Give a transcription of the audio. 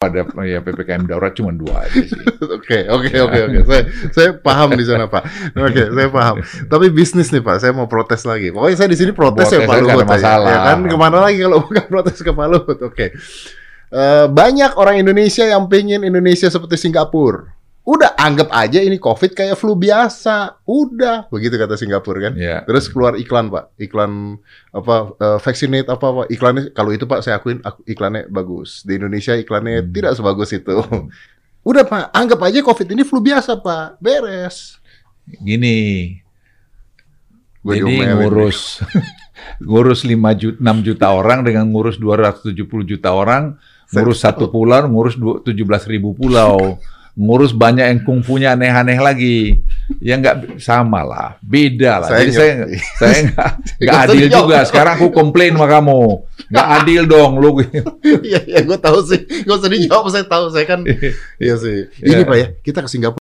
pada ya ppkm darurat cuma dua aja sih. Oke, oke, oke, oke. Saya saya paham di sana, Pak. Oke, saya paham. Tapi bisnis nih, Pak. Saya mau protes lagi. Pokoknya saya di sini protes, ya Protes Pak aja, Luhut. masalah. Ya kan ke mana lagi kalau bukan protes ke Pak Luhut? Oke. Eh, banyak orang Indonesia yang pengen Indonesia seperti Singapura. Udah anggap aja ini COVID kayak flu biasa. Udah, begitu kata Singapura kan. Ya. Terus keluar iklan, Pak. Iklan apa eh, vaccinate apa Pak. Iklannya kalau itu Pak saya akuin aku- iklannya bagus. Di Indonesia iklannya Hmm. tidak sebagus itu. Udah Pak, anggap aja COVID ini flu biasa Pak. Beres. Gini, Gua jadi ngurus ngurus 5 juta, 6 juta orang dengan ngurus 270 juta orang, ngurus satu pulau, ngurus du- 17 ribu pulau, ngurus banyak yang kungfunya aneh-aneh lagi. Ya nggak sama lah, beda lah. Saya Jadi saya saya nggak adil juga. Sekarang aku komplain sama kamu, nggak adil dong lu. Iya, iya, gue tahu sih. Gue sedih jawab, saya tahu. Saya kan, iya sih. Ini Iya. Pak ya, kita ke Singapura.